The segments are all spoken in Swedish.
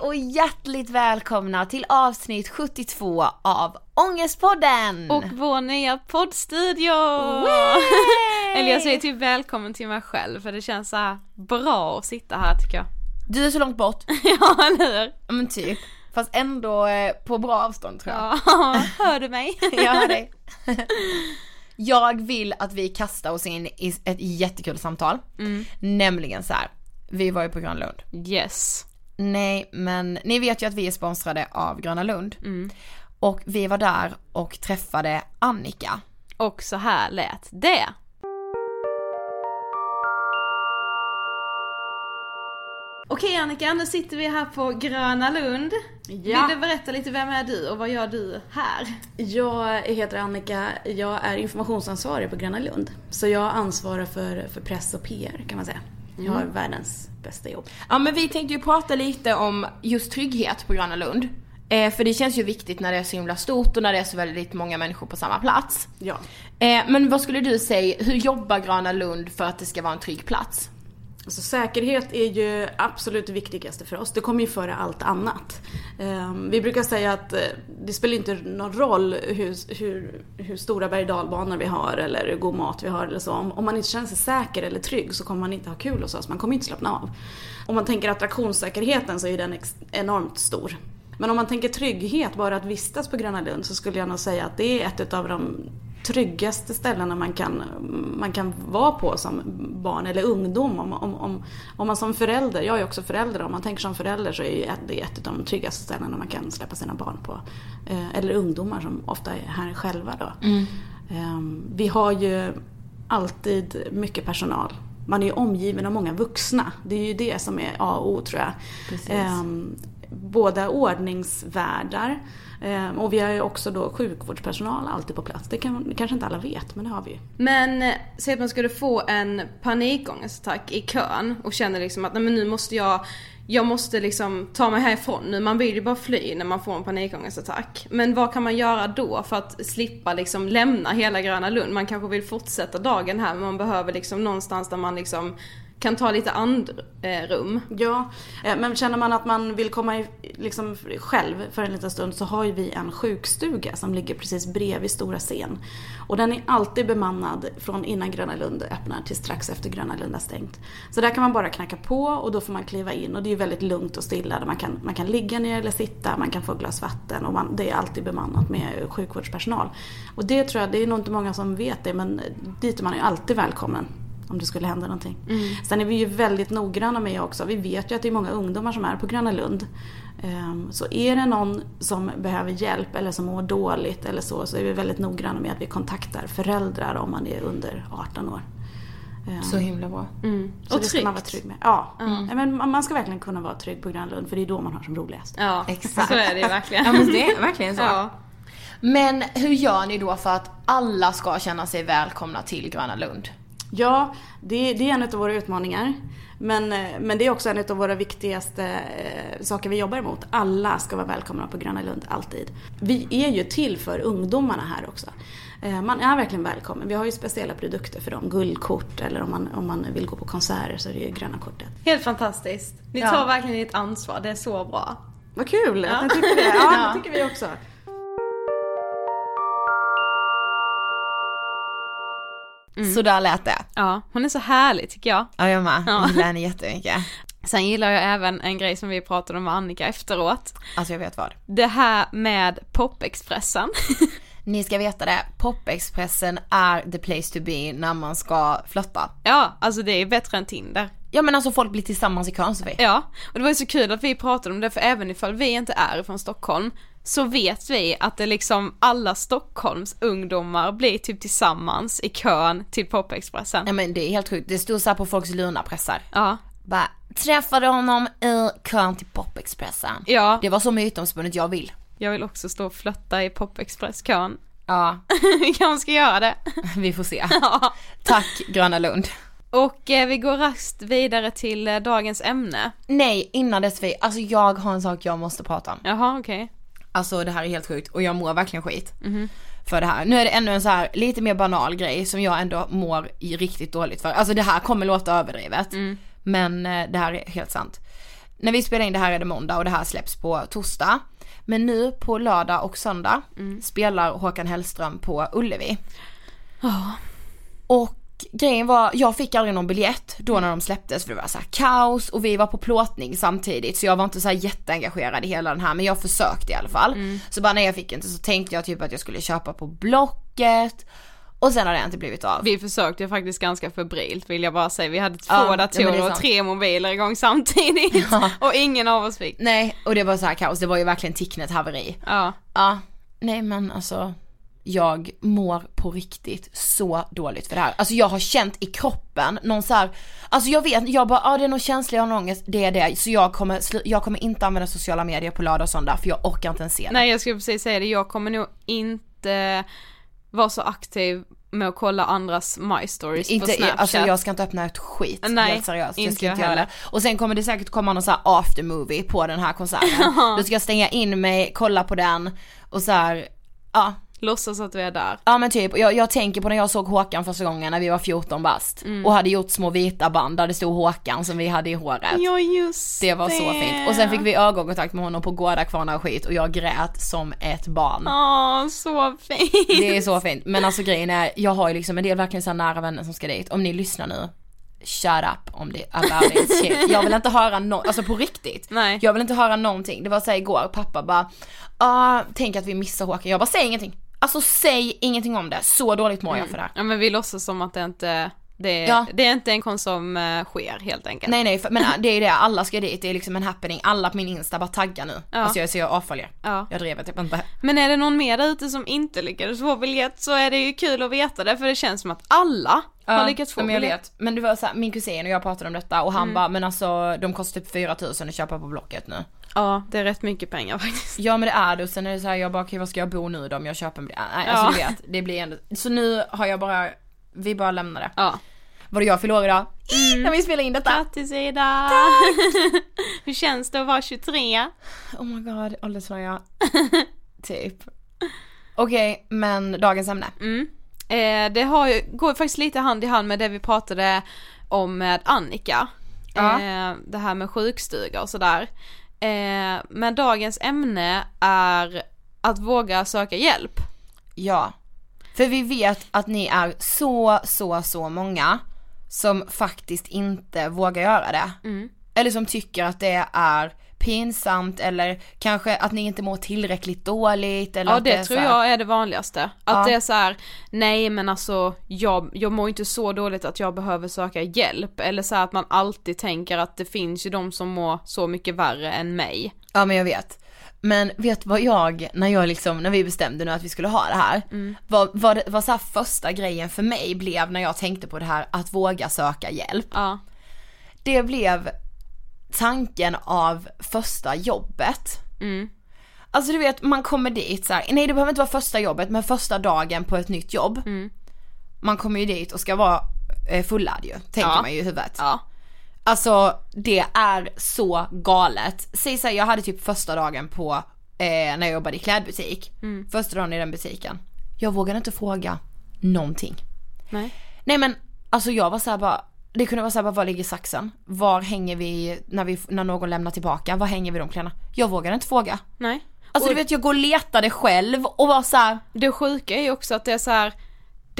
och hjärtligt välkomna till avsnitt 72 av Ångestpodden! Och vår nya poddstudio! Eller jag säger typ välkommen till mig själv för det känns så bra att sitta här tycker jag. Du är så långt bort. ja, eller hur? Men typ. Fast ändå eh, på bra avstånd tror jag. Ja, hör du mig? jag hör dig. jag vill att vi kastar oss in i ett jättekul samtal. Mm. Nämligen så här. vi var ju på Grönlund. Yes. Nej, men ni vet ju att vi är sponsrade av Gröna Lund. Mm. Och vi var där och träffade Annika. Och så här lät det. Okej Annika, nu sitter vi här på Gröna Lund. Ja. Vill du berätta lite, vem är du och vad gör du här? Jag heter Annika, jag är informationsansvarig på Gröna Lund. Så jag ansvarar för, för press och PR kan man säga. Jag har mm. världens bästa jobb. Ja men vi tänkte ju prata lite om just trygghet på Gröna Lund. Eh, för det känns ju viktigt när det är så himla stort och när det är så väldigt många människor på samma plats. Ja. Eh, men vad skulle du säga, hur jobbar Gröna Lund för att det ska vara en trygg plats? Alltså säkerhet är ju absolut det viktigaste för oss. Det kommer ju före allt annat. Ehm, vi brukar säga att eh, det spelar inte någon roll hur, hur, hur stora berg dalbanor vi har eller hur god mat vi har eller så. Om man inte känner sig säker eller trygg så kommer man inte ha kul hos oss. Man kommer inte slappna av. Om man tänker attraktionssäkerheten så är den enormt stor. Men om man tänker trygghet, bara att vistas på Gröna Lund, så skulle jag nog säga att det är ett av de tryggaste ställena man kan, man kan vara på som barn eller ungdom. Om, om, om, om man som förälder, jag är också förälder, om man tänker som förälder så är det ett av de tryggaste ställena man kan släppa sina barn på. Eh, eller ungdomar som ofta är här själva då. Mm. Eh, vi har ju alltid mycket personal. Man är ju omgiven av många vuxna. Det är ju det som är A och O tror jag. Eh, båda ordningsvärdar Ehm, Ehm, och vi har ju också då sjukvårdspersonal alltid på plats. Det, kan, kanske inte alla vet, men det har vi ju. Men eh, säg att man skulle få en panikångestattack i kön och känner liksom att nej men nu måste jag jag måste liksom ta mig härifrån nu. Man vill ju bara fly när man får en panikångestattack. Men vad kan man göra då för att slippa liksom lämna hela Gröna Lund? Man kanske vill fortsätta dagen här men man behöver liksom någonstans där man liksom kan ta lite andrum. Ja, eh, men känner man att man vill komma i, liksom själv för en liten stund så har ju vi en sjukstuga som ligger precis bredvid Stora scen. Och den är alltid bemannad från innan Gröna Lund öppnar till strax efter Gröna Lund har stängt. Så där kan man bara knacka på och då får man kliva in och det är väldigt lugnt och stilla. man, kan, man kan ligga ner eller sitta, man kan få glas vatten och man, det är alltid bemannat med sjukvårdspersonal. Och det tror jag, det är nog inte många som vet det men dit är man ju alltid välkommen om det skulle hända någonting. Mm. Sen är vi ju väldigt noggranna med också. Vi vet ju att det är många ungdomar som är på Gröna Lund. Ehm, så är det någon som behöver hjälp eller som mår dåligt eller så, så är vi väldigt noggranna med att vi kontaktar föräldrar om man är under 18 år. Ehm, så himla bra. Mm. Så och det ska man vara trygg med. Ja. Mm. Men man ska verkligen kunna vara trygg på Gröna Lund för det är då man har som roligast. Ja, exakt. Så är det verkligen. ja men det är verkligen så. Ja. Men hur gör ni då för att alla ska känna sig välkomna till Gröna Lund? Ja, det, det är en av våra utmaningar. Men, eh, men det är också en av våra viktigaste eh, saker vi jobbar emot. Alla ska vara välkomna på Gröna Lund, alltid. Vi är ju till för ungdomarna här också. Eh, man är verkligen välkommen. Vi har ju speciella produkter för dem. Guldkort eller om man, om man vill gå på konserter så är det ju gröna kortet. Helt fantastiskt. Ni Ja. tar verkligen ert ansvar, det är så bra. Vad kul att ni tycker det. Ja, det tycker vi också. Så där lät det. Ja, hon är så härlig tycker jag. Ja jag med, Ja. jag gillar henne jättemycket. Sen gillar jag även en grej som vi pratade om med Annika efteråt. Alltså jag vet vad. Det här med popexpressen. Ni ska veta det, Popexpressen är the place to be när man ska flirta. ja, alltså det är bättre än Tinder. Ja men alltså folk blir tillsammans i kön Sofie. Ja, och det var ju så kul att vi pratade om det för även ifall vi inte är från Stockholm så vet vi att det liksom alla Stockholms ungdomar blir typ tillsammans i kön till popexpressen. Nej men det är helt sjukt, det stod så här på folks lunapressar. Ja, Bara, träffade honom i kön till Popexpressen. ja, Det var så mytomspunnet jag vill. jag vill också stå och flötta i popexpresskön. Ja, vi kanske ska göra det. vi får se. Ja. Tack Gröna Lund. Och eh, vi går raskt vidare till eh, dagens ämne. Nej, innan dess vi, alltså jag har en sak jag måste prata om. Jaha, okej. Alltså det här är helt sjukt och jag mår verkligen skit. För det här. Nu är det ännu en så här lite mer banal grej som jag ändå mår riktigt dåligt för. Alltså det här kommer låta överdrivet. Men eh, det här är helt sant. När vi spelar in det här är det måndag och det här släpps på torsdag. Men nu på lördag och söndag spelar Håkan Hellström på Ullevi. Ja. Och grejen var, jag fick aldrig någon biljett då när de släpptes för det var så kaos och vi var på plåtning samtidigt så jag var inte så här jätteengagerad i hela den här men jag försökte i alla fall. Så bara när jag fick inte så tänkte jag typ att jag skulle köpa på Blocket och sen har det inte blivit av. Vi försökte faktiskt ganska febrilt vill jag bara säga. Vi hade två Ja, ja, datorer och sant. tre mobiler igång samtidigt. Och ingen av oss fick. Nej och det var så här kaos, det var ju verkligen Ticknet haveri. Ja. Ja, nej men alltså jag mår på riktigt så dåligt för det här. Alltså jag har känt i kroppen någon så här, alltså jag vet, jag bara, ah, det är nog känslig, jag har någon ångest, det är det. Så jag kommer, jag kommer inte använda sociala medier på lördag och söndag för jag orkar inte ens se det. Nej jag skulle precis säga det, jag kommer nog inte vara så aktiv med att kolla andras my stories på Inte, snapchat. alltså jag ska inte öppna ett skit, Nej, helt seriöst. inte jag ska jag inte heller. Och sen kommer det säkert komma någon så här after movie på den här konserten. Då ska jag stänga in mig, kolla på den och så här, ja. Låtsas att vi är där. Ja men typ, jag, jag tänker på när jag såg Håkan första gången när vi var 14 bast. Mm. Och hade gjort små vita band där det stod Håkan som vi hade i håret. Ja just Det var så fint. Och sen fick vi ögonkontakt med honom på Gårdakvarnar och skit och jag grät som ett barn. Åh, så fint. Det är så fint. Men alltså grejen är, jag har ju liksom en del verkligen så nära vänner som ska dit. Om ni lyssnar nu, shut up om det about it shit. Jag vill inte höra no- alltså på riktigt. Nej. Jag vill inte höra någonting. Det var så här igår, pappa bara, ah, tänk att vi missar Håkan. Jag bara, säg ingenting. Alltså säg ingenting om det. Så dåligt mår jag för det här. Mm. Ja men vi låtsas som att det inte, det är, Ja. det är inte en konst som eh, sker helt enkelt. Nej nej, men det är ju det, alla ska dit, det är liksom en happening. Alla på min insta bara taggar nu. Ja. Alltså jag, så jag avföljer. Ja. Jag driver typ inte. Men är det någon mer där ute som inte lyckades få biljett så är det ju kul att veta det för det känns som att alla har lyckats få biljett. vet. Men det var så här, min kusin och jag pratade om detta och han Mm. bara, men alltså de kostar typ 4000 att köpa på Blocket nu. Ja, det är rätt mycket pengar faktiskt. Ja men det är det och sen är det så här, jag bara okej var ska jag bo nu då om jag köper en biljett? Nej Ja. alltså du vet, det blir ändå, så nu har jag bara, vi bara lämnar det. Ja. Var det jag fyller år idag? Mm. När vi spelar in detta. Grattis Ida! Hur känns det att vara 23? Oh my god, åldersfråga. typ. Okej, men dagens ämne. Mm. Eh, det har ju, går faktiskt lite hand i hand med det vi pratade om med Annika. Ja. Eh, det här med sjukstuga och sådär. Eh, men dagens ämne är att våga söka hjälp. Ja. För vi vet att ni är så, så, så många som faktiskt inte vågar göra det. Eller som tycker att det är pinsamt eller kanske att ni inte mår tillräckligt dåligt eller Ja det, är tror här- jag är det vanligaste. Att Ja. det är så här: nej men alltså jag, jag mår inte så dåligt att jag behöver söka hjälp. Eller så här att man alltid tänker att det finns ju de som mår så mycket värre än mig. Ja men jag vet. Men vet vad jag, när jag liksom, när vi bestämde nu att vi skulle ha det här, vad, vad, det, vad så här första grejen för mig blev när jag tänkte på det här att våga söka hjälp. Ja. Det blev tanken av första jobbet. Mm. Alltså du vet, man kommer dit så här, nej det behöver inte vara första jobbet men första dagen på ett nytt jobb. Mm. Man kommer ju dit och ska vara eh, fullärd ju, tänker Ja. man ju i huvudet. Ja. Alltså det är så galet. Säg såhär, jag hade typ första dagen på, eh, när jag jobbade i klädbutik. Mm. Första dagen i den butiken. Jag vågade inte fråga någonting. Nej. Nej men alltså jag var såhär bara, det kunde vara såhär bara, var ligger saxen? Var hänger vi när, vi när någon lämnar tillbaka? Var hänger vi de kläderna? Jag vågade inte fråga. Nej. Alltså Och- du vet jag går och letade själv och var såhär, Det sjuka är ju också att det är så här.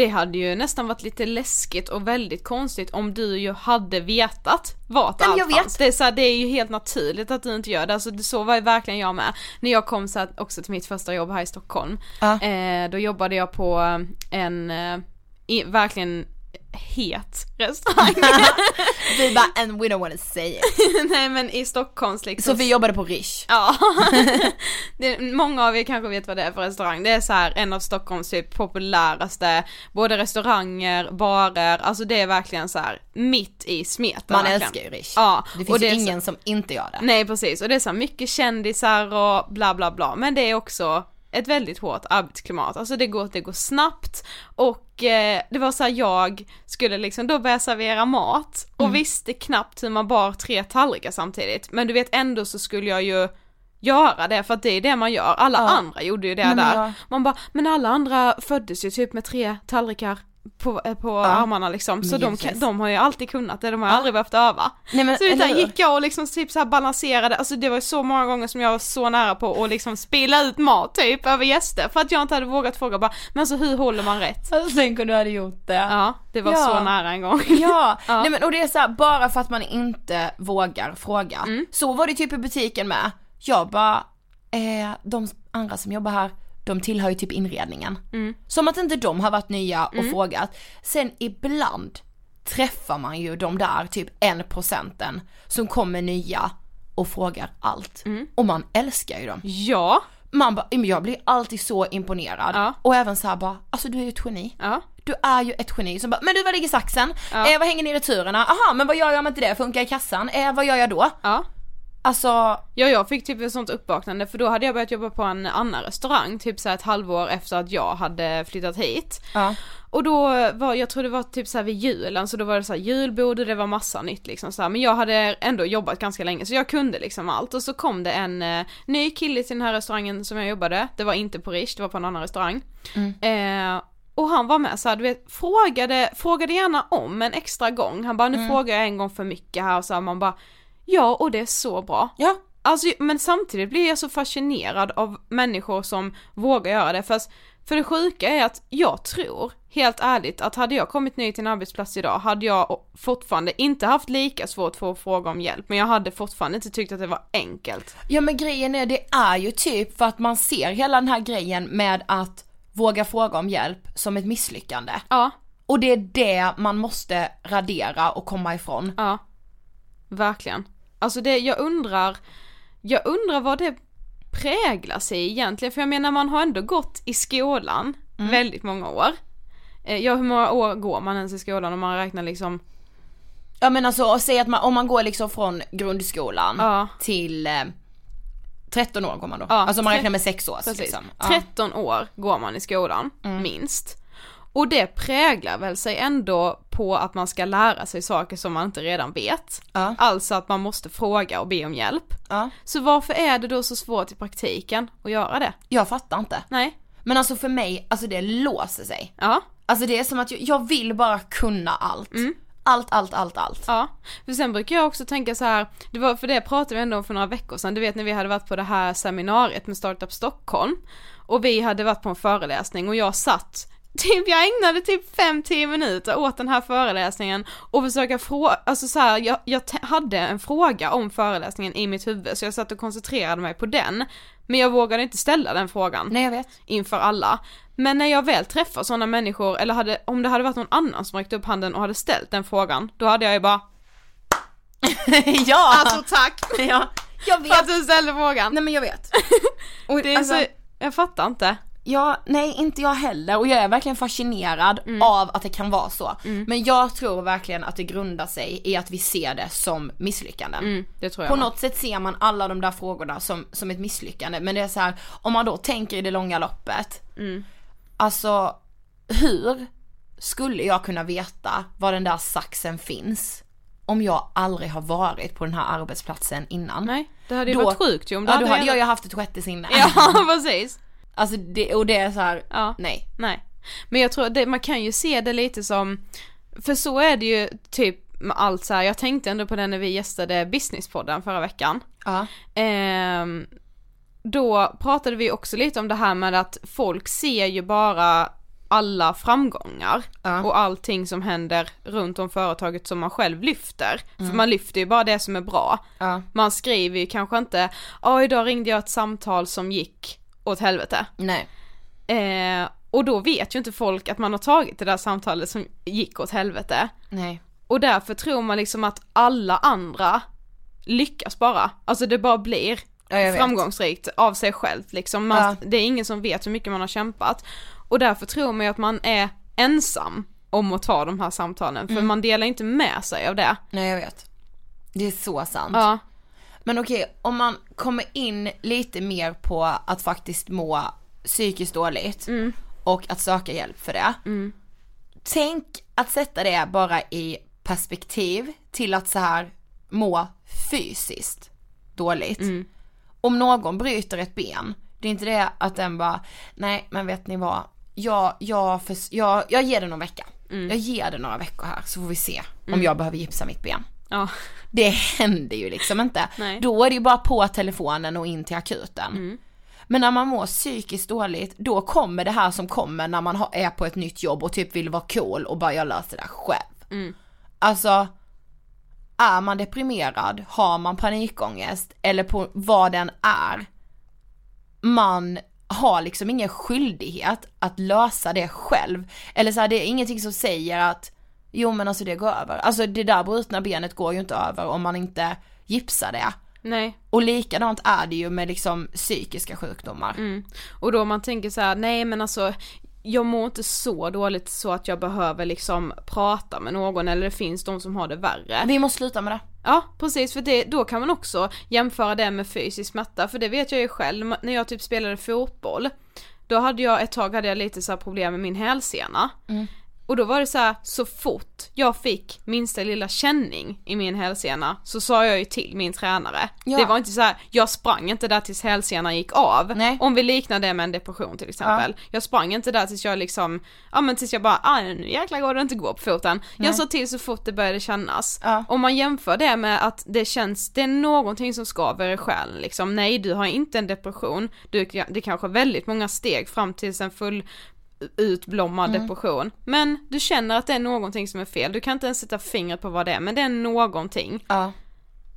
Det hade ju nästan varit lite läskigt och väldigt konstigt om du ju hade vetat vart allt jag fanns. Det är, så här, det är ju helt naturligt att du inte gör det, alltså så var ju verkligen jag med. När jag kom så här, också till mitt första jobb här i Stockholm, Ja. eh, då jobbade jag på en, eh, i, verkligen het restaurang. vi bara and we don't wanna say it. Nej men i Stockholms liksom Så vi jobbade på Rish. Ja, det, många av er kanske vet vad det är för restaurang. Det är så här en av Stockholms typ populäraste, både restauranger, barer, alltså det är verkligen så här mitt i smeten. Man verkligen. älskar ju Rish. Ja, Det och finns det ju är så- ingen som inte gör det. Nej precis, och det är så här mycket kändisar och bla bla bla, men det är också ett väldigt hårt arbetsklimat, alltså det går, det går snabbt och eh, det var så här, jag skulle liksom då börja servera mat och Mm. visste knappt hur man bar tre tallrikar samtidigt, men du vet ändå så skulle jag ju göra det för att det är det man gör, alla Ja. andra gjorde ju det Nej, där. jag- Man bara, men alla andra föddes ju typ med tre tallrikar på, eh, på armarna liksom, så de, kan, de har ju alltid kunnat det, de har ju aldrig behövt öva. Nej, men, Så utan gick jag och liksom typ så här balanserade, alltså det var ju så många gånger som jag var så nära på att liksom spilla ut mat typ över gäster för att jag inte hade vågat fråga bara, men alltså hur håller man rätt? Alltså, Tänk om du hade gjort det. Ja, det var Ja. så nära en gång. Ja, Ja. Nej, men, och det är så här, bara för att man inte vågar fråga. Mm. Så var det typ i butiken med. Jag bara, eh, de andra som jobbar här, de tillhör ju typ inredningen. Mm. Som att inte de har varit nya och frågat. Sen ibland träffar man ju de där typ en procenten som kommer nya och frågar allt. Mm. Och man älskar ju dem. Ja, Man bara, jag blir alltid så imponerad. Ja. Och även så här bara, alltså du är ju ett geni. ja, Du är ju ett geni som bara, men du var ligger saxen? Ja. Eh, vad hänger ni i returerna? Aha, men vad gör jag om inte det funkar i kassan? Eh, vad gör jag då? ja. Alltså, Ja, jag fick typ ett sånt uppvaknande för då hade jag börjat jobba på en annan restaurang, typ så ett halvår efter att jag hade flyttat hit. ja. Och då var, jag tror det var typ så vid julen, så då var det så här julbord och det var massa nytt liksom så här. Men jag hade ändå jobbat ganska länge så jag kunde liksom allt. Och så kom det en eh, ny kille till den här restaurangen som jag jobbade, det var inte på Rish, det var på en annan restaurang. Eh, och han var med så här, du vet, frågade, frågade gärna om en extra gång. Han bara, nu frågar jag en gång för mycket här och så här, man bara, ja och det är så bra. Ja. Alltså, men samtidigt blir jag så fascinerad av människor som vågar göra det. För, för det sjuka är att jag tror, helt ärligt, att hade jag kommit ny till en arbetsplats idag hade jag fortfarande inte haft lika svårt för att fråga om hjälp. Men jag hade fortfarande inte tyckt att det var enkelt. Ja men grejen är, det är ju typ för att man ser hela den här grejen med att våga fråga om hjälp som ett misslyckande. Ja, Och det är det man måste radera och komma ifrån. ja. Verkligen. Alltså det, jag undrar, jag undrar vad det präglas i egentligen. För jag menar man har ändå gått i skolan väldigt många år. Eh, Ja hur många år går man ens i skolan om man räknar liksom Ja men alltså säg att man, om man går liksom från grundskolan Ja. till eh, 13 år går man då. Ja, alltså man räknar med 6 år Precis. liksom. Ja. 13 år går man i skolan, minst. Och det präglar väl sig ändå på att man ska lära sig saker som man inte redan vet. Ja. Alltså att man måste fråga och be om hjälp. Ja. Så varför är det då så svårt i praktiken att göra det? Jag fattar inte. Nej. Men alltså för mig, alltså det låser sig. Ja, Alltså det är som att jag, jag vill bara kunna allt. Mm. Allt, allt, allt, allt. ja. För sen brukar jag också tänka så här, det var, för det pratade vi ändå om för några veckor sedan, du vet när vi hade varit på det här seminariet med Startup Stockholm. Och vi hade varit på en föreläsning och jag satt Typ jag ägnade typ 5-10 minuter åt den här föreläsningen och försöka fråga, alltså så här, jag, jag hade en fråga om föreläsningen i mitt huvud så jag satt och koncentrerade mig på den. Men jag vågade inte ställa den frågan Nej jag vet. inför alla. Men när jag väl träffar sådana människor, eller hade, om det hade varit någon annan som räckte upp handen och hade ställt den frågan, då hade jag ju bara ja! Alltså tack! ja! Jag För vet. att du ställde frågan. Nej men jag vet. Och, Det är alltså, så, jag fattar inte. Ja, nej inte jag heller och jag är verkligen fascinerad Mm. av att det kan vara så. Men jag tror verkligen att det grundar sig i att vi ser det som misslyckanden. Mm, det tror jag På något sätt ser man alla de där frågorna som, som ett misslyckande men det är så här, om man då tänker i det långa loppet. Mm. Alltså hur skulle jag kunna veta var den där saxen finns om jag aldrig har varit på den här arbetsplatsen innan? Nej, det hade ju Då- varit sjukt ju om du Ja då hade jag ju haft ett sjätte sinne. Ja, precis. Alltså det, och det är så här, Ja. nej. Nej. Men jag tror det, man kan ju se det lite som, för så är det ju typ med allt så här. jag tänkte ändå på det när vi gästade businesspodden förra veckan. Ja. Ehm, då pratade vi också lite om det här med att folk ser ju bara alla framgångar Ja. och allting som händer runt om företaget som man själv lyfter. För man lyfter ju bara det som är bra. Ja. Man skriver ju kanske inte, ja idag ringde jag ett samtal som gick åt helvete. Nej. Eh, och då vet ju inte folk att man har tagit det där samtalet som gick åt helvete. Nej. Och därför tror man liksom att alla andra lyckas bara. Alltså det bara blir Ja, framgångsrikt av sig självt liksom. Man, Ja. Det är ingen som vet hur mycket man har kämpat. Och därför tror man ju att man är ensam om att ta de här samtalen. Mm. För man delar inte med sig av det. Nej jag vet. Det är så sant. Ja. Men okej, om man kommer in lite mer på att faktiskt må psykiskt dåligt och att söka hjälp för det. Tänk att sätta det bara i perspektiv till att så här må fysiskt dåligt. Om någon bryter ett ben, det är inte det att den bara, nej men vet ni vad, jag, jag, för, jag, jag ger det någon vecka. Jag ger det några veckor här så får vi se om jag behöver gipsa mitt ben. Ja. Det händer ju liksom inte. Nej. Då är det ju bara på telefonen och in till akuten. Men när man mår psykiskt dåligt, då kommer det här som kommer när man är på ett nytt jobb och typ vill vara cool och bara jag löser det här själv. Alltså, är man deprimerad, har man panikångest eller på vad den är, man har liksom ingen skyldighet att lösa det själv. Eller så här, det är ingenting som säger att jo men alltså det går över. Alltså det där brutna benet går ju inte över om man inte gipsar det. Nej. Och likadant är det ju med liksom psykiska sjukdomar. Mm. Och då man tänker så här, nej men alltså jag mår inte så dåligt så att jag behöver liksom prata med någon eller det finns de som har det värre. Vi måste sluta med det. Ja precis för det, då kan man också jämföra det med fysisk smärta för det vet jag ju själv när jag typ spelade fotboll Då hade jag ett tag hade jag lite så här problem med min hälsena Och då var det så här, så fort jag fick minsta lilla känning i min hälsena så sa jag ju till min tränare. Ja. Det var inte så här, jag sprang inte där tills hälsenan gick av. Nej. Om vi liknar det med en depression till exempel. Jag sprang inte där tills jag liksom, ja men tills jag bara, ah, nu jäklar går det inte gå på foten. Jag sa till så fort det började kännas. Ja. Om man jämför det med att det känns, det är någonting som skaver i själen liksom. Nej du har inte en depression, du, det är kanske väldigt många steg fram tills en full utblommad Mm. depression. Men du känner att det är någonting som är fel, du kan inte ens sätta fingret på vad det är, men det är någonting. Ja.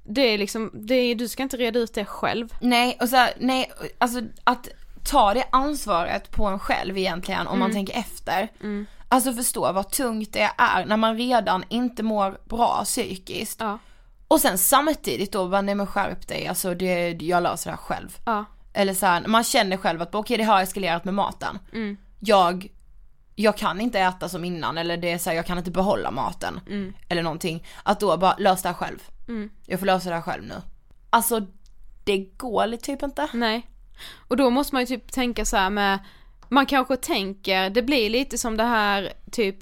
Det är liksom, det är, du ska inte reda ut det själv. Nej, och så här, nej, alltså att ta det ansvaret på en själv egentligen om man tänker efter. Alltså förstå vad tungt det är när man redan inte mår bra psykiskt. Ja. Och sen samtidigt då bara, nej men skärp dig, alltså det, jag löser det här själv. Ja. Eller så här, man känner själv att okej det har eskalerat med maten. Mm. Jag, jag kan inte äta som innan eller det är så här, jag kan inte behålla maten. Mm. Eller någonting. Att då bara, lös det här själv. Jag får lösa det här själv nu. Alltså det går typ inte. Nej. Och då måste man ju typ tänka så här med, man kanske tänker, det blir lite som det här typ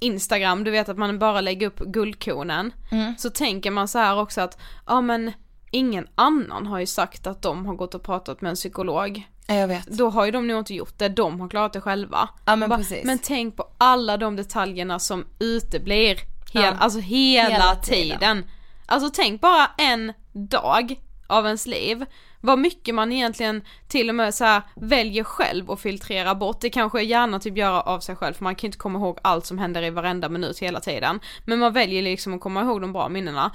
Instagram, du vet att man bara lägger upp guldkornen. Så tänker man så här också att, ja men ingen annan har ju sagt att de har gått och pratat med en psykolog. Ja, jag vet. Då har ju de nog inte gjort det, de har klarat det själva. Ja men Bara, precis. Men tänk på alla de detaljerna som uteblir, hel, Ja. alltså hela, Hela tiden. tiden. Alltså tänk bara en dag av ens liv, vad mycket man egentligen till och med så här väljer själv att filtrera bort. Det kanske gärna typ göra av sig själv för man kan inte komma ihåg allt som händer i varenda minut hela tiden. Men man väljer liksom att komma ihåg de bra minnena.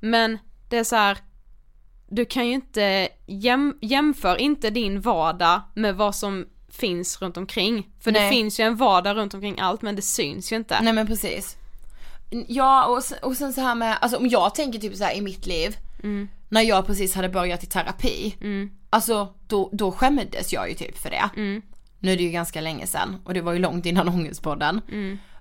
Men det är så här. Du kan ju inte jäm, jämför inte din vardag med vad som finns runt omkring. För det Nej. finns ju en vardag runt omkring allt men det syns ju inte. Nej men precis. Ja och sen, och sen så här med, alltså om jag tänker typ så här i mitt liv, när jag precis hade börjat i terapi, alltså då, då skämdes jag ju typ för det. Nu är det ju ganska länge sedan och det var ju långt innan ångestpodden.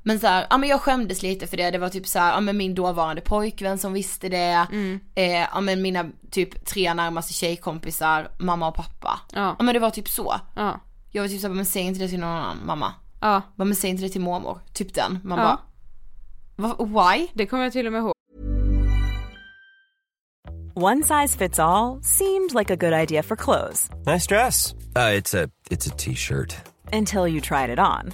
Men så här, ja men jag skämdes lite för det, det var typ så här, ja men min dåvarande pojkvän som visste det, eh, ja men mina typ tre närmaste tjejkompisar, mamma och pappa. Ja. Ja men det var typ så. Ja. Jag var typ såhär, men säg inte det till någon annan mamma. Ja, Bara, men säg inte det till mormor. Typ den. Man Ja. bara, "Va- why? det kommer jag till och med ihåg. One size fits all seemed like a good idea for clothes Nice dress. Uh, it's a it's a t-shirt. until you tried it on.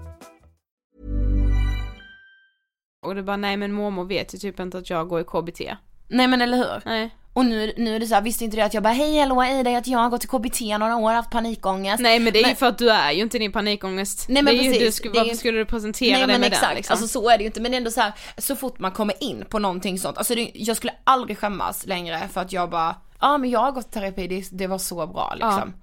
Och det bara, nej men mormor vet ju typ inte att jag går i KBT. Nej men eller hur? Nej. Och nu, nu är det så här, visste inte det att jag bara hej hallå Ida att jag har gått till KBT några år haft panikångest. Nej men det är ju Men- för att du är ju inte din panikångest. Nej, men det är ju, precis. du skulle, Det varför ju- skulle du presentera Nej dig men med exakt, den liksom? alltså så är det ju inte men det är ändå så här, så fort man kommer in på någonting sånt, alltså det, jag skulle aldrig skämmas längre för att jag bara, ja men jag har gått i terapi, det, det var så bra liksom.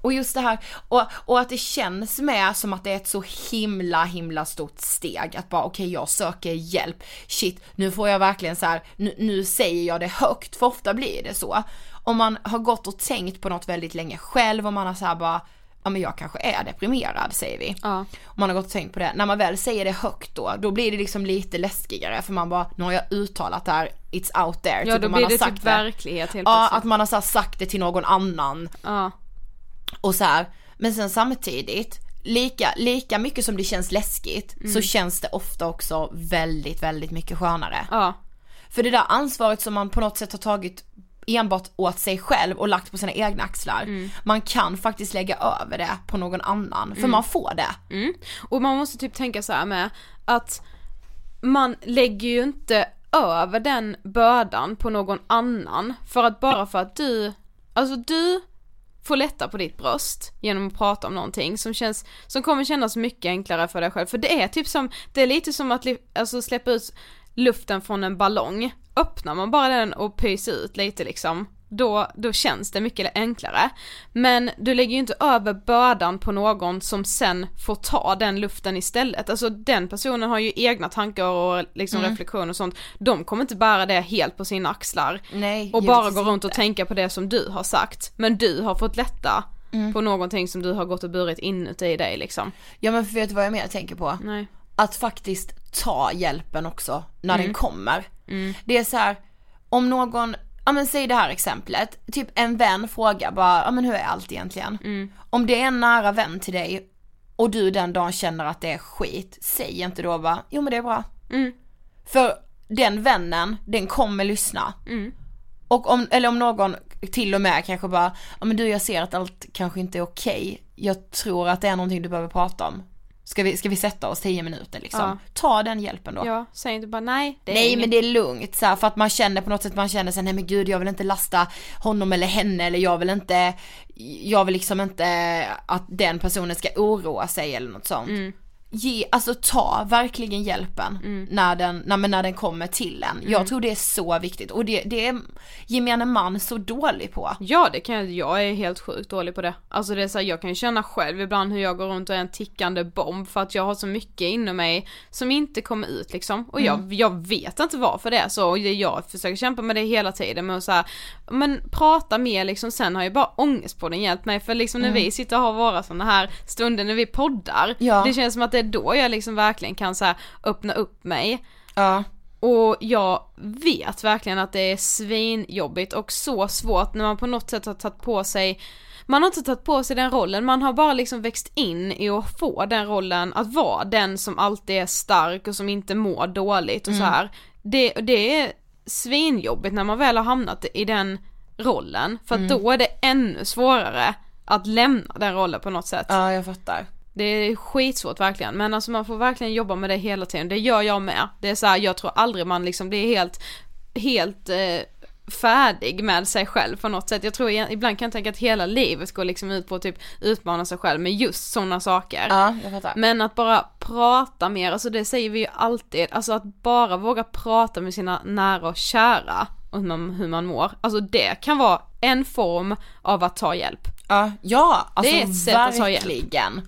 Och just det här, och, och att det känns med som att det är ett så himla himla stort steg att bara okej jag söker hjälp, shit nu får jag verkligen så här, nu, nu säger jag det högt för ofta blir det så. Om man har gått och tänkt på något väldigt länge själv och man har så här bara, ja men jag kanske är deprimerad säger vi. Ja. Om man har gått och tänkt på det, när man väl säger det högt då, då blir det liksom lite läskigare för man bara, nu har jag uttalat det här, it's out there. Ja Typ då blir har det sagt typ verklighet helt Ja, plötsligt. att man har så sagt det till någon annan Ja. Och så här. men sen samtidigt, lika, lika mycket som det känns läskigt Mm. så känns det ofta också väldigt, väldigt mycket skönare. Ja. För det där ansvaret som man på något sätt har tagit enbart åt sig själv och lagt på sina egna axlar. Mm. Man kan faktiskt lägga över det på någon annan, för man får det. Mm. Och man måste typ tänka så här med att man lägger ju inte över den bördan på någon annan för att bara för att du, alltså du få lätta på ditt bröst genom att prata om någonting som känns, som kommer kännas mycket enklare för dig själv. För det är typ som, det är lite som att li- alltså släppa ut luften från en ballong. Öppnar man bara den och pyser ut lite liksom, då, då känns det mycket enklare. Men du lägger ju inte över bördan på någon som sen får ta den luften istället. Alltså den personen har ju egna tankar och liksom reflektion och sånt. De kommer inte bära det helt på sina axlar. Nej, Och bara gå runt och tänka på det som du har sagt. Men du har fått lätta Mm. på någonting som du har gått och burit inuti dig liksom. Ja men vet du vad jag mer tänker på? Nej. Att faktiskt ta hjälpen också när Mm. den kommer. Det är så här, om någon, ja men säg det här exemplet, typ en vän frågar bara, ja men hur är allt egentligen? Mm. Om det är en nära vän till dig och du den dagen känner att det är skit, säg inte då bara, jo men det är bra. Mm. För den vännen, den kommer lyssna. Mm. Och om, eller om någon till och med kanske bara, ja men du jag ser att allt kanske inte är okej. Jag tror att det är någonting du behöver prata om. Ska vi, ska vi sätta oss 10 minuter liksom? Ja. Ta den hjälpen då. Ja, säg inte bara nej. Nej inget. men det är lugnt så här, för att man känner på något sätt, man känner sig nej men gud jag vill inte lasta honom eller henne eller jag vill inte, jag vill liksom inte att den personen ska oroa sig eller något sånt. Mm. Ge, alltså ta verkligen hjälpen när, den, när, när den kommer till en. Mm. Jag tror det är så viktigt och det, det är gemene man så dålig på. Ja det kan jag, jag är helt sjukt dålig på det. Alltså det är så här, jag kan känna själv ibland hur jag går runt och är en tickande bomb för att jag har så mycket inom mig som inte kommer ut liksom. Och jag, jag vet inte varför det är så och jag försöker kämpa med det hela tiden med att så här, men prata mer liksom, sen har ju bara ångest på den hjälpt mig för liksom när vi sitter och har våra sådana här stunder när vi poddar, Ja. det känns som att det är då jag liksom verkligen kan så öppna upp mig. Ja. och jag vet verkligen att det är svinjobbigt och så svårt när man på något sätt har tagit på sig man har inte tagit på sig den rollen, man har bara liksom växt in i att få den rollen, att vara den som alltid är stark och som inte mår dåligt och så här. Det, det är svinjobbigt när man väl har hamnat i den rollen, för att då är det ännu svårare att lämna den rollen på något sätt. Ja, jag fattar. Det är skitsvårt verkligen, men alltså man får verkligen jobba med det hela tiden, det gör jag med. Det är så här, jag tror aldrig man liksom blir helt, helt eh, färdig med sig själv på något sätt. Jag tror ibland kan jag tänka att hela livet går liksom ut på att typ utmana sig själv med just sådana saker. Ja, jag fattar. Men att bara prata mer, alltså det säger vi ju alltid, alltså att bara våga prata med sina nära och kära om hur man mår, alltså det kan vara en form av att ta hjälp. Ja, ja alltså Det är ett sätt att ta hjälp.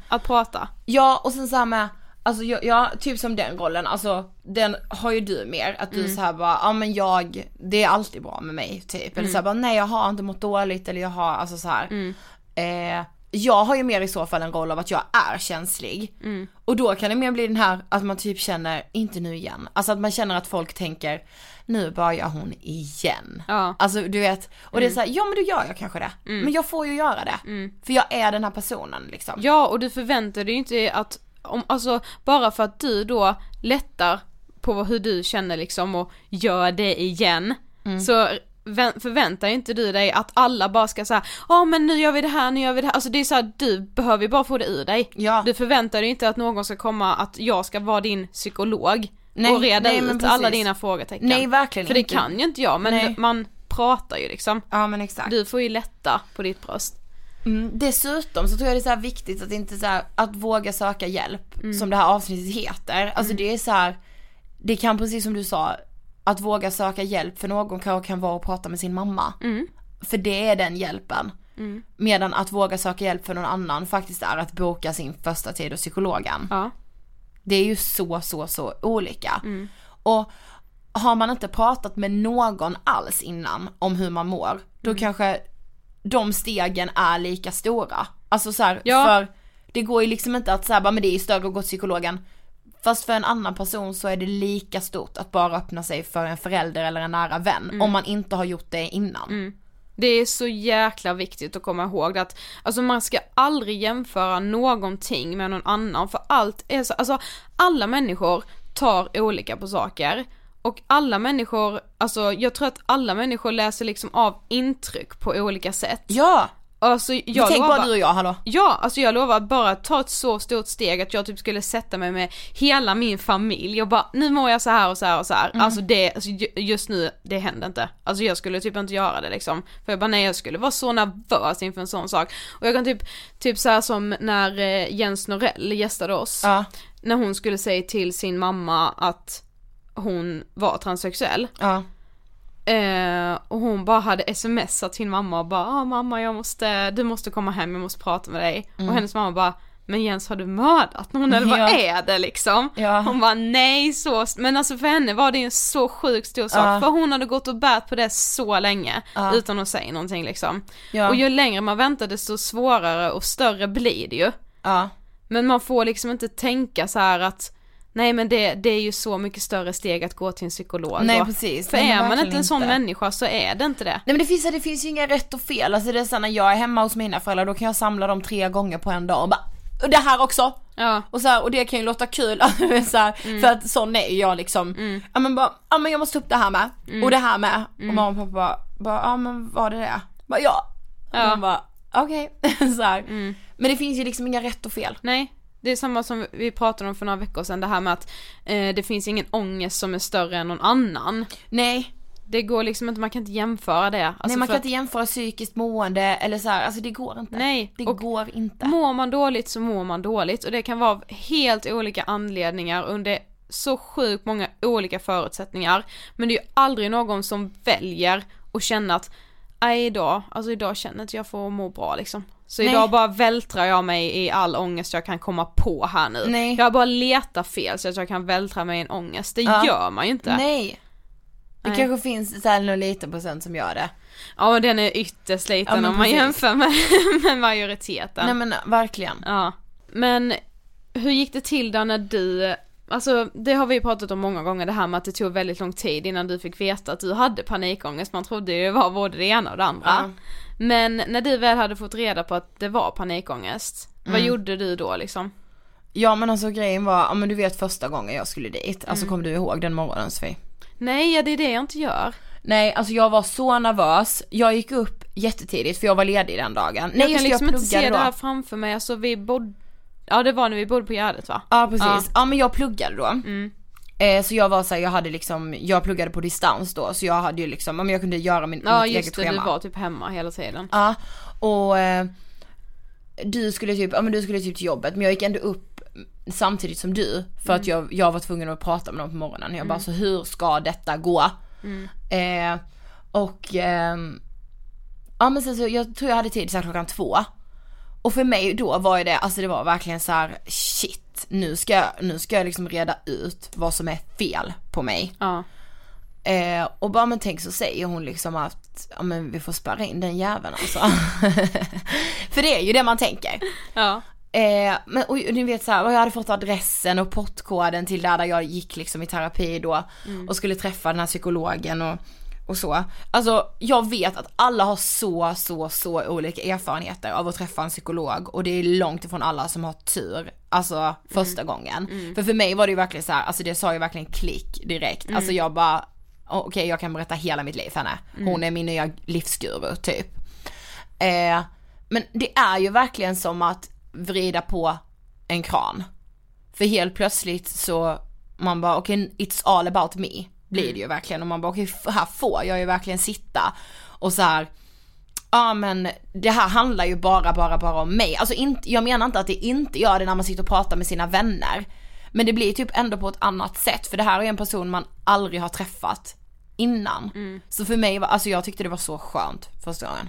Att prata. Ja och sen så här med, alltså jag, jag, typ som den rollen, alltså den har ju du mer, att Mm. du så här bara, ja men jag, det är alltid bra med mig typ. Eller Mm. så här bara, nej jag har inte mått dåligt eller jag har, alltså så här. Eh, jag har ju mer i så fall en roll av att jag är känslig. Mm. Och då kan det mer bli den här att man typ känner, inte nu igen. Alltså att man känner att folk tänker, nu börjar hon igen. Ja. Mm. Alltså du vet, och det är såhär, ja men då gör jag kanske det. Men jag får ju göra det. För jag är den här personen liksom. Ja och du förväntar dig ju inte att, om, alltså bara för att du då lättar på hur du känner liksom och gör det igen, Mm. så förväntar inte du dig att alla bara ska säga ja men nu gör vi det här, nu gör vi det här, alltså det är så här, du behöver ju bara få det ur dig. Ja. Du förväntar dig inte att någon ska komma, att jag ska vara din psykolog Nej, och reda nej, ut alla dina frågetecken. Nej, verkligen För det inte. kan ju inte jag, men Nej. man pratar ju liksom. Ja men exakt. Du får ju lätta på ditt bröst. Mm, dessutom så tror jag det är så här viktigt att inte så här, att våga söka hjälp, som det här avsnittet heter. Alltså det är så här, det kan precis som du sa, att våga söka hjälp för någon kanske kan vara att prata med sin mamma. För det är den hjälpen. Medan att våga söka hjälp för någon annan faktiskt är att boka sin första tid hos psykologen. Ja. Det är ju så, så, så olika. Och har man inte pratat med någon alls innan om hur man mår, då kanske de stegen är lika stora. Alltså så här, Ja. för det går ju liksom inte att säga bara men det är ju större att gå till psykologen. Fast för en annan person så är det lika stort att bara öppna sig för en förälder eller en nära vän om man inte har gjort det innan. Det är så jäkla viktigt att komma ihåg att, alltså man ska aldrig jämföra någonting med någon annan för allt är så, alltså alla människor tar olika på saker och alla människor, alltså jag tror att alla människor läser liksom av intryck på olika sätt. Ja! Alltså jag Tänk lovar, bara du och jag, hallå. Ja, alltså jag lovar att bara ta ett så stort steg att jag typ skulle sätta mig med hela min familj och bara nu mår jag så här och så här och så här. Alltså det, alltså ju- just nu, det händer inte. Alltså jag skulle typ inte göra det liksom. För jag bara nej jag skulle vara så nervös inför en sån sak. Och jag kan typ, typ så här som när eh, Jens Norell gästade oss. Ja, När hon skulle säga till sin mamma att hon var transsexuell. ja. Eh, och hon bara hade smsat sin mamma och bara ah, mamma jag måste, du måste komma hem, jag måste prata med dig. Och hennes mamma bara men Jens har du mördat någon eller vad Ja. är det liksom? Ja. Hon bara nej så, men alltså för henne var det en så sjukt stor sak Ja. för hon hade gått och bärt på det så länge utan att säga någonting liksom. Och ju längre man väntar desto svårare och större blir det ju. Men man får liksom inte tänka så här att Nej men det, det är ju så mycket större steg att gå till en psykolog Nej, precis. För är man inte en sån inte. människa så är det inte det. Nej men det finns, det finns ju inga rätt och fel, alltså det är så när jag är hemma hos mina föräldrar då kan jag samla dem tre gånger på en dag och bara och det här också! Ja. Och, så här, och det kan ju låta kul, alltså, så här, Mm. för att sån är jag liksom. Ja men bara, ja men jag måste ta upp det här med, Mm. och det här med. Och mamma och pappa bara, bara ja men var det det? Bara, ja. Och Ja. man bara, okej. så här. Men det finns ju liksom inga rätt och fel. Nej, det är samma som vi pratade om för några veckor sedan, det här med att eh, det finns ingen ångest som är större än någon annan. Nej, Det går liksom inte, man kan inte jämföra det. Alltså nej man kan att inte jämföra psykiskt mående eller så här, alltså det går inte. Nej, Det och går inte. Mår man dåligt så mår man dåligt och det kan vara av helt olika anledningar under så sjukt många olika förutsättningar. Men det är ju aldrig någon som väljer att känna att nej idag, alltså idag känner inte jag för att må bra liksom. Så Nej. idag bara vältrar jag mig i all ångest jag kan komma på här nu. Nej. Jag bara letar fel så att jag kan vältra mig i en ångest. Det Ja. gör man ju inte. Nej. Det Nej. kanske finns så här någon liten procent som gör det. Ja men den är ytterst liten Ja, om man precis. jämför med, med majoriteten. Nej men verkligen. Ja. Men hur gick det till då när du, Alltså det har vi pratat om många gånger det här med att det tog väldigt lång tid innan du fick veta att du hade panikångest. Man trodde ju det var både det ena och det andra. Ja. Men när du väl hade fått reda på att det var panikångest, vad Mm. gjorde du då liksom? Ja men alltså grejen var, ja men du vet första gången jag skulle dit, alltså Mm. kommer du ihåg den morgonen Sofie? Nej, ja, det är det jag inte gör. Nej alltså jag var så nervös, jag gick upp jättetidigt för jag var ledig den dagen. Nej jag kan liksom jag inte se pluggade det då. här framför mig, alltså vi bodde, ja det var när vi bodde på Gärdet va? Ja precis, Ja. ja. men jag pluggade då. Mm. Eh, så jag var så här, jag hade liksom, jag pluggade på distans då så jag hade ju liksom, ja, men jag kunde göra min, Ja mitt just eget det, schema. du var typ hemma hela tiden. Ja, och eh, du skulle typ, ja men du skulle typ till jobbet men jag gick ändå upp samtidigt som du för att jag, jag var tvungen att prata med någon på morgonen. Jag bara så hur ska detta gå? Eh, och ehm, ja men sen så, jag tror jag hade tid så klockan två. Och för mig då var ju det, alltså det var verkligen så här: shit, nu ska, jag- nu ska jag liksom reda ut vad som är fel på mig. Ja. Eh, och bara men tänk så säger hon liksom att, ja men vi får spärra in den jäveln alltså. För det är ju det man tänker. Ja. Eh, men och ni vet såhär, jag hade fått adressen och portkoden till där, där jag gick liksom i terapi då och skulle träffa den här psykologen och, och så. Alltså jag vet att alla har så, så, så olika erfarenheter av att träffa en psykolog och det är långt ifrån alla som har tur, alltså första gången. För för mig var det ju verkligen så här, alltså det sa ju verkligen klick direkt. Alltså jag bara, okej jag kan berätta hela mitt liv för henne. Hon är min nya livsguru typ. Eh, men det är ju verkligen som att vrida på en kran. För helt plötsligt så, man bara okej it's all about me. Blir det ju verkligen och man bara okej här får jag ju verkligen sitta och så här. Ja men det här handlar ju bara, bara, bara om mig. Alltså inte, jag menar inte att det inte gör det när man sitter och pratar med sina vänner. Men det blir typ ändå på ett annat sätt för det här är en person man aldrig har träffat innan. Så för mig var, alltså jag tyckte det var så skönt första gången.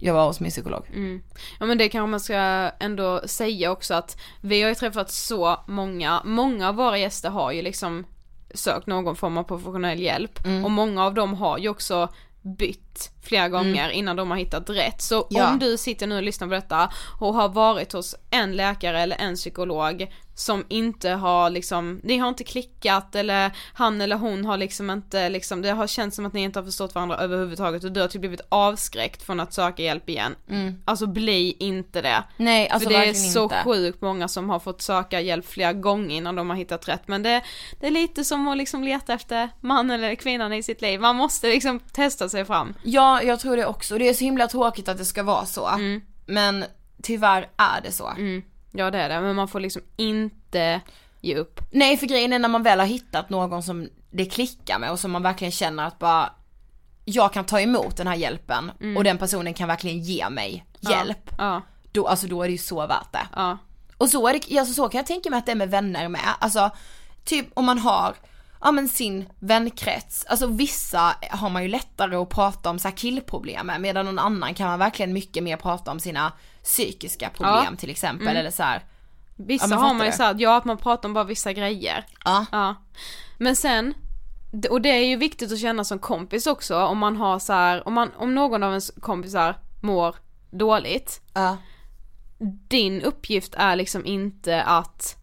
Jag var hos min psykolog. Ja men det kanske man ska ändå säga också att vi har ju träffat så många, många av våra gäster har ju liksom sökt någon form av professionell hjälp Mm. och många av dem har ju också bytt flera gånger innan de har hittat rätt. Så Mm. Ja. om du sitter nu och lyssnar på detta och har varit hos en läkare eller en psykolog som inte har liksom, ni har inte klickat eller han eller hon har liksom inte liksom, det har känts som att ni inte har förstått varandra överhuvudtaget och du har typ blivit avskräckt från att söka hjälp igen. Alltså bli inte det. Nej alltså För det är så inte. sjukt många som har fått söka hjälp flera gånger innan de har hittat rätt. Men det, det är lite som att liksom leta efter man eller kvinnan i sitt liv. Man måste liksom testa sig fram. Ja, jag tror det också. Det är så himla tråkigt att det ska vara så. Men tyvärr är det så. Ja det är det, men man får liksom inte ge upp. Nej för grejen är när man väl har hittat någon som det klickar med och som man verkligen känner att bara jag kan ta emot den här hjälpen och den personen kan verkligen ge mig hjälp. Ja, Då, alltså då är det ju så värt det. ja, Och så är det, alltså så kan jag tänka mig att det är med vänner med. Alltså typ om man har, ja men sin vänkrets. Alltså vissa har man ju lättare att prata om så här killproblem med medan någon annan kan man verkligen mycket mer prata om sina psykiska problem till exempel eller så här. Vissa Ja, har man ju såhär, ja att man pratar om bara vissa grejer. Ja. Ja. Men sen, och det är ju viktigt att känna som kompis också om man har så här, om, man, om någon av ens kompisar mår dåligt. Ja. Din uppgift är liksom inte att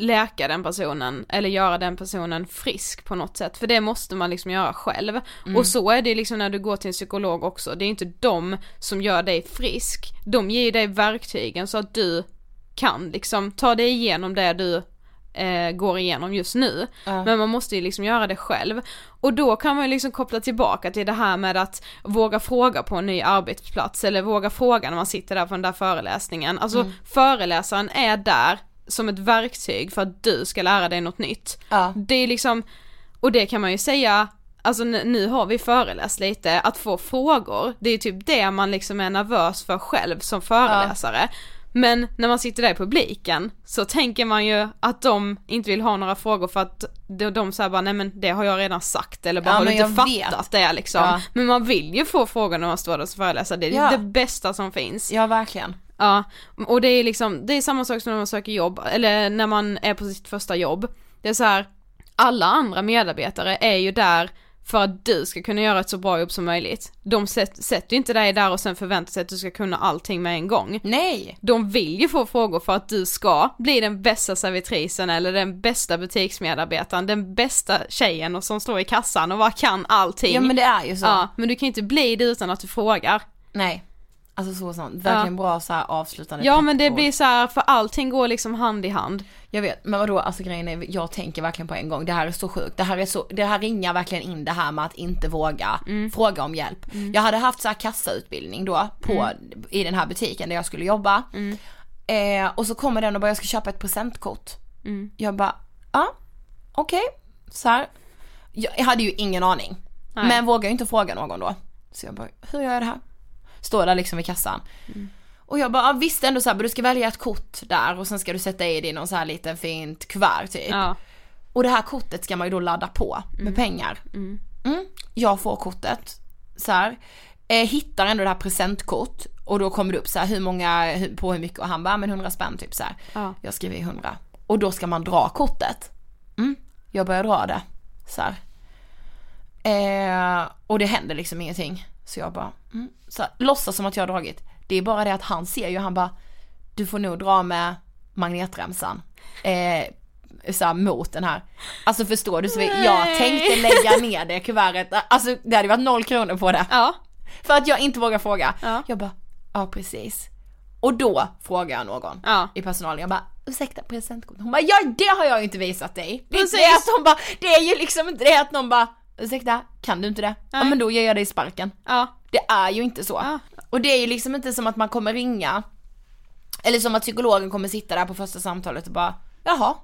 läka den personen eller göra den personen frisk på något sätt för det måste man liksom göra själv. Och så är det liksom när du går till en psykolog också, det är inte de som gör dig frisk, de ger dig verktygen så att du kan liksom ta dig igenom det du eh, går igenom just nu. Men man måste ju liksom göra det själv. Och då kan man ju liksom koppla tillbaka till det här med att våga fråga på en ny arbetsplats eller våga fråga när man sitter där på den där föreläsningen. Alltså föreläsaren är där som ett verktyg för att du ska lära dig något nytt. Ja. Det är liksom, och det kan man ju säga Alltså nu har vi föreläst lite, att få frågor, det är typ det man liksom är nervös för själv som föreläsare. Men när man sitter där i publiken så tänker man ju att de inte vill ha några frågor för att de, de säger bara nej men det har jag redan sagt eller bara Ja, har du inte fattat det liksom. Ja. Men man vill ju få frågor när man står där som föreläsare, det är Ja. det bästa som finns. Ja verkligen. Ja, och det är liksom, det är samma sak som när man söker jobb, eller när man är på sitt första jobb. Det är så här, alla andra medarbetare är ju där för att du ska kunna göra ett så bra jobb som möjligt. De sätt, sätter ju inte dig där och sen förväntar sig att du ska kunna allting med en gång. Nej! De vill ju få frågor för att du ska bli den bästa servitrisen eller den bästa butiksmedarbetaren, den bästa tjejen och som står i kassan och bara kan allting. Ja men det är ju så. Ja, men du kan ju inte bli det utan att du frågar. Nej. Alltså så sant. Verkligen bra så här avslutande Ja men det blir så här, för allting går liksom hand i hand. Jag vet, men vadå, alltså grejen är, jag tänker verkligen på en gång, det här är så sjukt, det här är så, det här ringar verkligen in det här med att inte våga fråga om hjälp. Jag hade haft så här kassautbildning då på, i den här butiken där jag skulle jobba. Eh, och så kommer den och bara, jag ska köpa ett presentkort. Jag bara, ja, okej, så här. Jag, jag hade ju ingen aning. Men vågar ju inte fråga någon då. Så jag bara, hur gör jag det här? Står där liksom vid kassan. Och jag bara, ja, visste ändå såhär, du ska välja ett kort där och sen ska du sätta i det i någon så här liten fint kuvert typ. Ja. Och det här kortet ska man ju då ladda på med pengar. Mm. Jag får kortet så här. Eh, hittar ändå det här presentkort och då kommer det upp så här hur många, på hur mycket och han bara, men 100 spänn typ så här. Ja. Jag skriver i 100. Och då ska man dra kortet. Mm. Jag börjar dra det så här. Eh, och det händer liksom ingenting. Så jag bara, mm. Så här, låtsas som att jag har dragit. Det är bara det att han ser ju, han bara, du får nog dra med magnetremsan. Eh, så här, mot den här. Alltså förstår du? Så jag tänkte lägga ner det kuvertet, alltså det hade varit noll kronor på det. Ja. För att jag inte vågar fråga. Ja. Jag bara, ja precis. Och då frågar jag någon Ja. i personalen, jag bara ursäkta presentkort? Hon bara ja det har jag ju inte visat dig. Det är inte det att hon bara, det är ju liksom inte det att någon bara ursäkta kan du inte det? Ja Nej. men då ger jag dig sparken. Ja. Det är ju inte så. Ja. Och det är ju liksom inte som att man kommer ringa, eller som att psykologen kommer sitta där på första samtalet och bara jaha,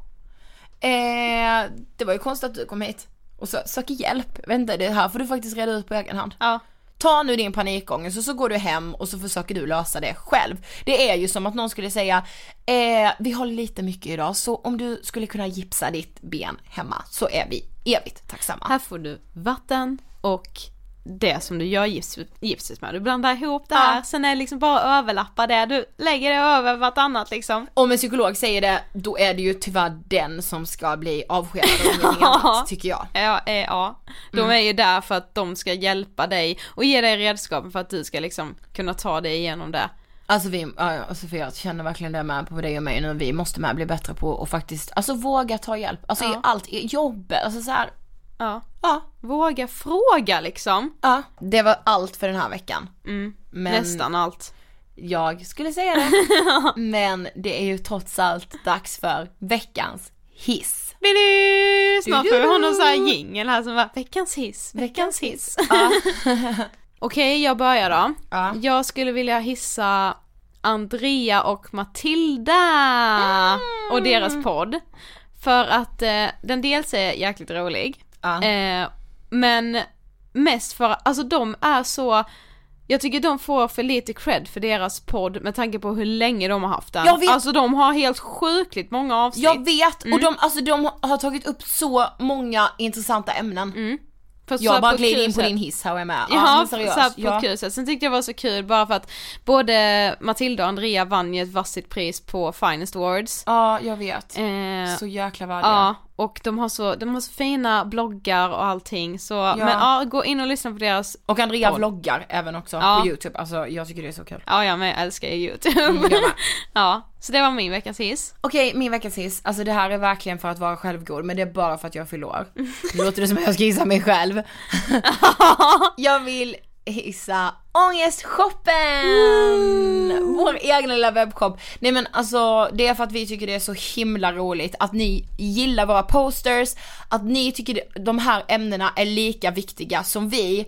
eh, det var ju konstigt att du kom hit och så, söker hjälp, inte, det här får du faktiskt reda ut på egen hand. Ja. Ta nu din panikångest och så går du hem och så försöker du lösa det själv. Det är ju som att någon skulle säga, eh, vi har lite mycket idag så om du skulle kunna gipsa ditt ben hemma så är vi evigt tacksamma. Här får du vatten och det som du gör gips, gipset med. Du blandar ihop det här, Ja. sen är det liksom bara att överlappa det. Du lägger det över vartannat liksom. Om en psykolog säger det, då är det ju tyvärr den som ska bli avskedad och ingenting annat, tycker jag. Ja, eh, ja. De Mm. är ju där för att de ska hjälpa dig och ge dig redskapen för att du ska liksom kunna ta dig igenom det. Alltså vi, ja, ja, Sofia jag känner verkligen det med på dig och mig nu, vi måste med bli bättre på och faktiskt, alltså våga ta hjälp, alltså i Ja. allt, i jobbet, alltså så här, Ja. ja, Våga fråga liksom. ja. Det var allt för den här veckan. Mm. Men Nästan allt. jag skulle säga det. Men det är ju trots allt dags för veckans hiss. Bidu! Snart Du, får vi ha någon sån här jingel här som bara veckans hiss, veckans hiss. Ja. Okej, jag börjar då. Ja. Jag skulle vilja hissa Andrea och Matilda och deras podd. För att eh, den dels är jäkligt rolig, Ja. eh, men mest för, alltså de är så, jag tycker de får för lite cred för deras podd med tanke på hur länge de har haft den. Jag vet. Alltså de har helt sjukligt många avsnitt. Jag vet och de, alltså de har tagit upp så många intressanta ämnen. Fast så Jag bara glider in på din hiss här och är med. Ja, men så på ja. ett kul sätt. Sen tyckte jag det var så kul bara för att både Matilda och Andrea vann ju ett varsitt pris på Finest Awards. ja, jag vet. Eh, Så jäkla värdiga. ja, och de har, så, de har så fina bloggar och allting så, men ja, gå in och lyssna på deras, Och Andrea Podd. vloggar även också Ja. på youtube, alltså jag tycker det är så kul. ja jag med älskar ju youtube. Mm, ja, så det var min veckas hiss. Okej, min veckans hiss, alltså det här är verkligen för att vara självgod men det är bara för att jag fyller år. Nu låter det som att jag ska hissa mig själv. jag vill hissa Ångestshoppen! Vår egna lilla webbshop. Nej men alltså det är för att vi tycker det är så himla roligt att ni gillar våra posters, att ni tycker de här ämnena är lika viktiga som vi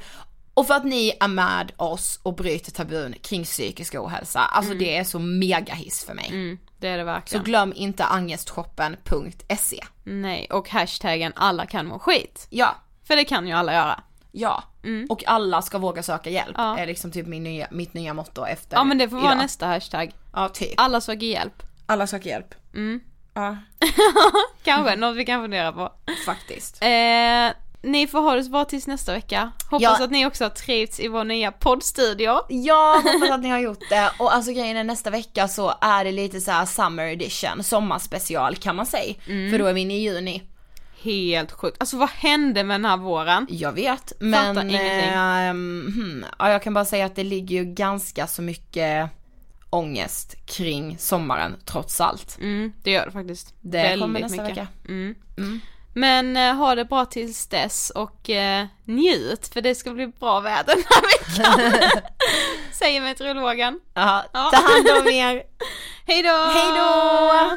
och för att ni är med oss och bryter tabun kring psykisk ohälsa. Alltså det är så mega hiss för mig. Mm, det är det Så verkligen. glöm inte angestshoppen.se. Nej, och hashtaggen alla kan må skit. Ja, För det kan ju alla göra. ja. Och alla ska våga söka hjälp. Ja. är liksom typ min nya, mitt nya motto efter Ja men det får vara idag. nästa hashtag. Ja, typ. Alla söker hjälp. Alla söker hjälp. Mm. Ja, Kanske, något vi kan fundera på. faktiskt. Eh, ni får ha det så bra tills nästa vecka. Hoppas Ja. att ni också har trivts i vår nya poddstudio. Ja, hoppas att ni har gjort det. Och alltså grejen är nästa vecka så är det lite så här summer edition, sommarspecial kan man säga. För då är vi inne i juni. Helt sjukt. Alltså vad hände med den här våren? Jag vet, men ehm, hmm, ja, jag kan bara säga att det ligger ju ganska så mycket ångest kring sommaren trots allt. Mm, det gör det faktiskt. Det Väldigt kommer nästa mycket. vecka. Mm. Mm. Men eh, ha det bra tills dess och eh, njut för det ska bli bra väder den här veckan. Säger meteorologen. Ja. ta hand om er. Hej då! Hej då!